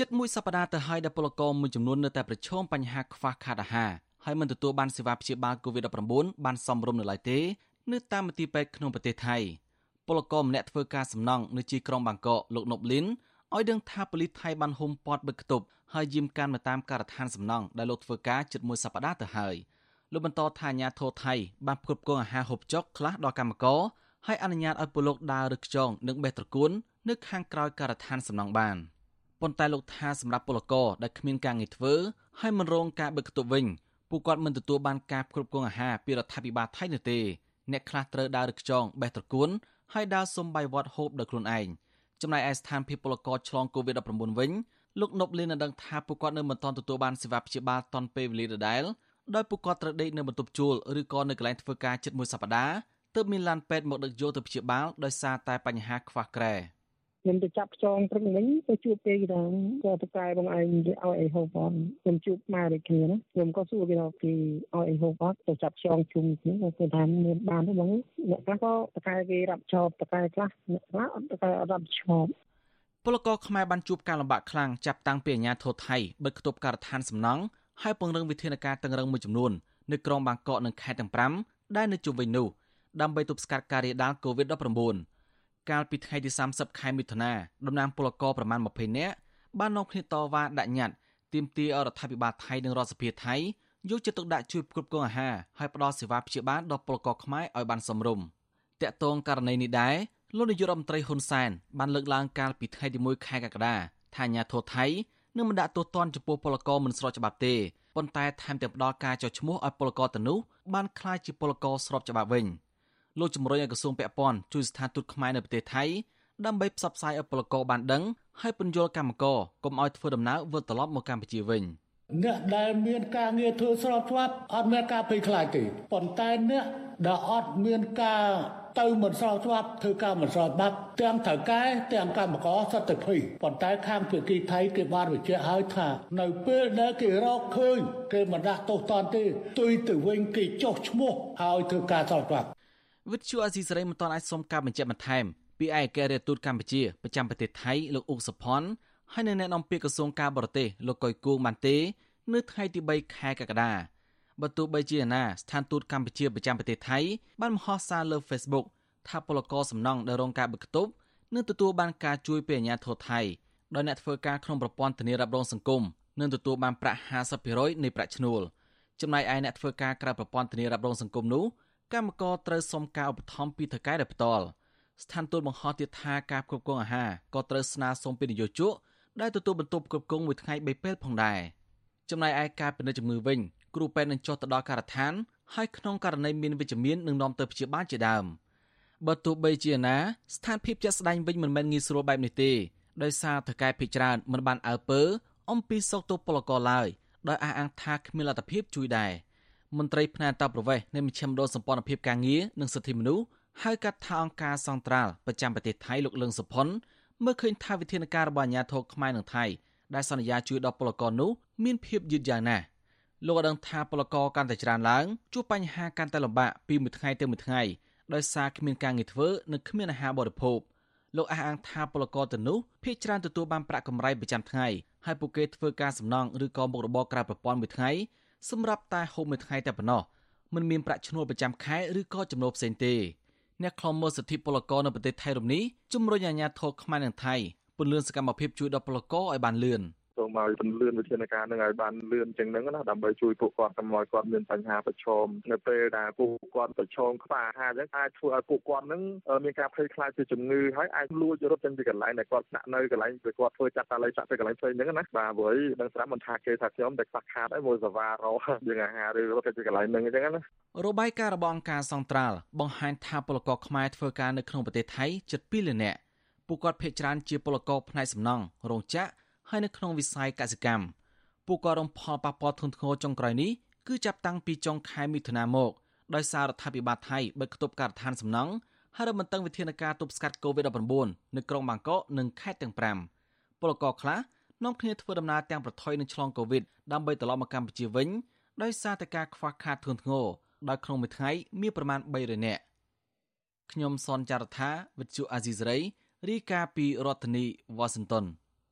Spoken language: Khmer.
ជិតមួយសប្តាហ៍ទៅហើយដែលពលករមួយចំនួននៅតែប្រឈមបញ្ហាខ្វះខាតអាហារហើយមិនទទួលបានសេវាព្យាបាល COVID-19 បានសមរម្យនៅឡើយទេនៅតាមមន្ទីរពេទ្យក្នុងប្រទេសថៃពលករម្នាក់ធ្វើការសំណង់នៅជាក្រុងបាងកកលោកណប់លីនឲ្យដឹងថាប៉ូលីសថៃបានហុំព័ទ្ធបិទគប់ហើយយាមកានមកតាមការដ្ឋានសំណង់ដែលលោកធ្វើការជិតមួយសប្តាហ៍ទៅហើយលោកបន្តថាអាញាធរថៃបានផ្គត់ផ្គង់អាហារហូបចុកខ្លះដល់កម្មករហើយអនុញ្ញាតឲ្យពលលោកដើរឬខ្យងនិងបេះត្រកួននៅខាងក្រោយការដ្ឋានសំណង់បាន ប៉ុន្តែលោកថាសម្រាប់ពលករដែលគ្មានការងារធ្វើហើយមិនរងការបិទគប់វិញពួកគាត់មិនទទួលបានការផ្គត់ផ្គង់អាហារពីរដ្ឋាភិបាលថៃនោះទេអ្នកខ្លះត្រូវដើរឬខ្យងបេះត្រកួនហើយដើរសុំបាយវត្តហូបដោយខ្លួនឯងចំណែកឯស្ថានភាពពលករឆ្លង COVID-19 វិញលោកនប់លីនបានដឹងថាពួកគាត់នៅមិនទាន់ទទួលបានសេវាព្យាបាលទាន់ពេលវេលាដដែលដោយពួកគាត់ត្រូវដេកនៅបន្ទប់ជួលឬក៏នៅកន្លែងធ្វើការជិតមួយសប្តាហ៍ទើបមានឡានពេទ្យមកដឹកយកទៅព្យាបាលដោយសារតែបញ្ហាខ្វះក្រែ ខ្ញុំទៅចាប់ខ្យងព្រឹកវិញទៅជួបគេគេថាគាត់តកែបងឯងឲ្យអីហូបអត់ខ្ញុំជួបម៉ែដូចគ្នាណាខ្ញុំក៏សួរគេថាគេឲ្យអីហូបអត់ទៅចាប់ខ្យងជុំគ្នាគេថាមានបានទេបងអ្នកខ្លះក៏តកែគេរាប់ឈប់តកែខ្លះអ្នកខ្លះអត់តកែអត់រាប់ឈប់ពលករខ្មែរបានជួបការលំបាកខ្លាំងចាប់តាំងពីអាញាធរថៃបិទគប់ការដ្ឋានសំណង់ហើយពង្រឹងវិធានការតឹងរឹងមួយចំនួននៅក្រុងបាងកកនិងខេត្តទាំង5ដែលនៅជុំវិញនោះដើម្បីទប់ស្កាត់ការរាលដាល COVID-19 កាលពីថ្ងៃទី30ខែមិថុនាតំណាងពលករប្រមាណ20នាក់បាននាំគ្នាតវ៉ាដាក់ញត្តិទាមទាររដ្ឋាភិបាលថៃនិងរដ្ឋសភាថៃយកចិត្តទុកដាក់ជួយផ្គត់ផ្គង់អាហារហើយផ្ដល់សេវាព្យាបាលដល់ពលករខ្មែរឲ្យបានសមរម្យតាក់ទងករណីនេះដែរលោកនាយករដ្ឋមន្ត្រីហ៊ុនសែនបានលើកឡើងកាលពីថ្ងៃទី1ខែកក្កដាថាអាញាធរថៃនឹងមិនដាក់ទោសទណ្ឌចំពោះពលករមិនស្របច្បាប់ទេប៉ុន្តែថែមទាំងផ្ដល់ការចោទឈ្មោះឲ្យពលករទាំងនោះបានក្លាយជាពលករស្របច្បាប់វិញ លោកជំរុញឲ្យក្រសួងពាក់ព័ន្ធជួយស្ថានទូតខ្មែរនៅប្រទេសថៃដើម្បីផ្សព្វផ្សាយឲ្យពលករបានដឹងហើយពន្យល់កម្មករកុំឲ្យធ្វើដំណើរវិលត្រឡប់មកកម្ពុជាវិញអ្នកដែលមានការងារធ្វើស្របច្បាប់អត់មានការភ័យខ្លាចទេប៉ុន្តែអ្នកដែលអត់មានការទៅមិនស្របច្បាប់ធ្វើការមិនស្របច្បាប់ទាំងថៅកែទាំងកម្មករសត្វតែភ័យប៉ុន្តែខាងភាគីថៃគេបានបញ្ជាក់ឲ្យថា នៅពេលដែលគេរកឃើញគេមិនដាក់ទោសទណ្ឌទេទុយទៅវិញគេចុះឈ្មោះឲ្យធ្វើការស្របច្បាប់ វិទ្យុអាស៊ីសេរីមិនទាន់អាចសុំការបញ្ជាក់បន្ថែមពីឯកអគ្គរដ្ឋទូតកម្ពុជាប្រចាំប្រទេសថៃលោកអ៊ុកសុផុនហើយនៅអ្នកនាំពាក្យក្រសួងការបរទេសលោកកុយគួងបានទេនៅថ្ងៃទី3ខែកក្កដាបើទោះបីជាណាស្ថានទូតកម្ពុជាប្រចាំប្រទេសថៃបានមហោសារលើ Facebook ថាពលករសំណង់ដែលរងការបិទគប់នឹងទទួលបានការជួយពីអាជ្ញាធរថៃដោយអ្នកធ្វើការក្នុងប្រព័ន្ធធានារ៉ាប់រងសង្គមនឹងទទួលបានប្រាក់50%នៃប្រាក់ឈ្នួលចំណែកឯអ្នកធ្វើការក្រៅប្រព័ន្ធធានារ៉ាប់រងសង្គមនោះ កម្មករត្រូវសុំការឧបត្ថម្ភពីថៅកែដោយផ្ទាល់ស្ថានទូតបង្ហោះទៀតថាការគ្រប់គ្រងអាហារក៏ត្រូវស្នើសុំពីនយោជកដែលទទួលបន្ទុកគ្រប់គ្រងមួយថ្ងៃ3ពេលផងដែរចំណែកឯការពិនិត្យជំងឺវិញគ្រូពេទ្យនឹងចុះទៅដល់ការដ្ឋានហើយក្នុងករណីមានវិជ្ជមាននឹងនាំទៅព្យាបាលជាដើមបើទោះបីជាណាស្ថានភាពជាក់ស្ដែងវិញមិនមែនងាយស្រួលបែបនេះទេដោយសារថៅកែភិច្រើនមិនបានអើពើអំពីសោកទោសពលករឡើយដោយអះអាងថាគ្មានលទ្ធភាពជួយដែរ មន្ត្រីផ្នែកតបប្រវេសនៃមជ្ឈមណ្ឌលសម្ព័ន្ធភាពការងារនិងសិទ្ធិមនុស្សហៅកាត់ថាអង្គការសង្ត្រាល់ប្រចាំប្រទេសថៃលោកលឹងសុផុនមើលឃើញថាវិធានការរបស់អាជ្ញាធរខ្មែរនិងថៃដែលសន្យាជួយដល់ពលករនោះមានភាពយឺតយ៉ាងណាស់លោកបានដឹងថាពលករកាន់តែច្រើនឡើងជួបបញ្ហាកាន់តែលំបាកពីមួយថ្ងៃទៅមួយថ្ងៃដោយសារគ្មានការងារធ្វើនិងគ្មានអាហារបរិភោគលោកអះអាងថាពលករទៅនោះភ ieck ច្រើនទទួលបានប្រាក់កម្រៃប្រចាំថ្ងៃហើយពួកគេធ្វើការសំណង់ឬក៏មុខរបរក្រៅប្រព័ន្ធមួយថ្ងៃ សម្រាប់តែហូបមួយថ្ងៃតែប៉ុណ្ណោះមិនមានប្រាក់ឈ្នួលប្រចាំខែឬក៏ចំណូលផ្សេងទេអ្នកខ្លំមើលសិទ្ធិពលករនៅប្រទេសថៃរំនេះជំរុញអាជ្ញាធរខ្មែរនិងថៃពន្លឿនសកម្មភាពជួយដល់ពលករឲ្យបានលឿន។ សូមឲ្យពន្លឿនវិធានការនឹងឲ្យបានលឿនជាងហ្នឹងណាដើម្បីជួយពួកគាត់កុំឲ្យគាត់មានបញ្ហាប្រឈមនៅពេលដែលពួកគាត់ប្រឈមខ្វះអាហារអញ្ចឹងអាចធ្វើឲ្យពួកគាត់នឹងមានការភ័យខ្លាចពីជំងឺហើយអាចលួចរត់ចេញពីកន្លែងដែលគាត់ស្នាក់នៅកន្លែងដែលគាត់ធ្វើចាត់តាល័យចាក់ទៅកន្លែងផ្សេងហ្នឹងណាបាទព្រោះដឹងស្រាប់មិនថាគេថាខ្ញុំតែខ្វះខាតហើយមួយសវ៉ារោយើងអាហារឬរត់ទៅពីកន្លែងហ្នឹងអញ្ចឹងណារបាយការណ៍របស់អង្គការសង្ត្រាល់បង្ហាញថាពលករខ្មែរធ្វើការនៅក្នុងប្រទេសថៃជិត2លាននាក់ពួកគាត់ភ័យច្រើនជាពលករផ្នែកសំណង់រោងចក្រ ហើយនៅក្នុងវិស័យកសិកម្មពួកគាត់រងផលប៉ះពាល់ធ្ងន់ធ្ងរចុងក្រោយនេះគឺចាប់តាំងពីចុងខែមិថុនាមកដោយសាររដ្ឋាភិបាលថៃបិទគប់ការដ្ឋានសំណង់ហើយរំបន្តឹងវិធានការទប់ស្កាត់ COVID-19 នៅក្រុងបាងកកនិងខេត្តទាំង5ពលករខ្លះនាំគ្នាធ្វើដំណើរទាំងប្រថុយនឹងឆ្លង COVID ដើម្បីត្រឡប់មកកម្ពុជាវិញដោយសារតែការខ្វះខាតធ្ងន់ធ្ងរដោយក្នុងមួយថ្ងៃមានប្រមាណ300នាក់ខ្ញុំសនចាររថាវិទ្យុអាស៊ីសេរីរាយការណ៍ពីរដ្ឋធានី Washington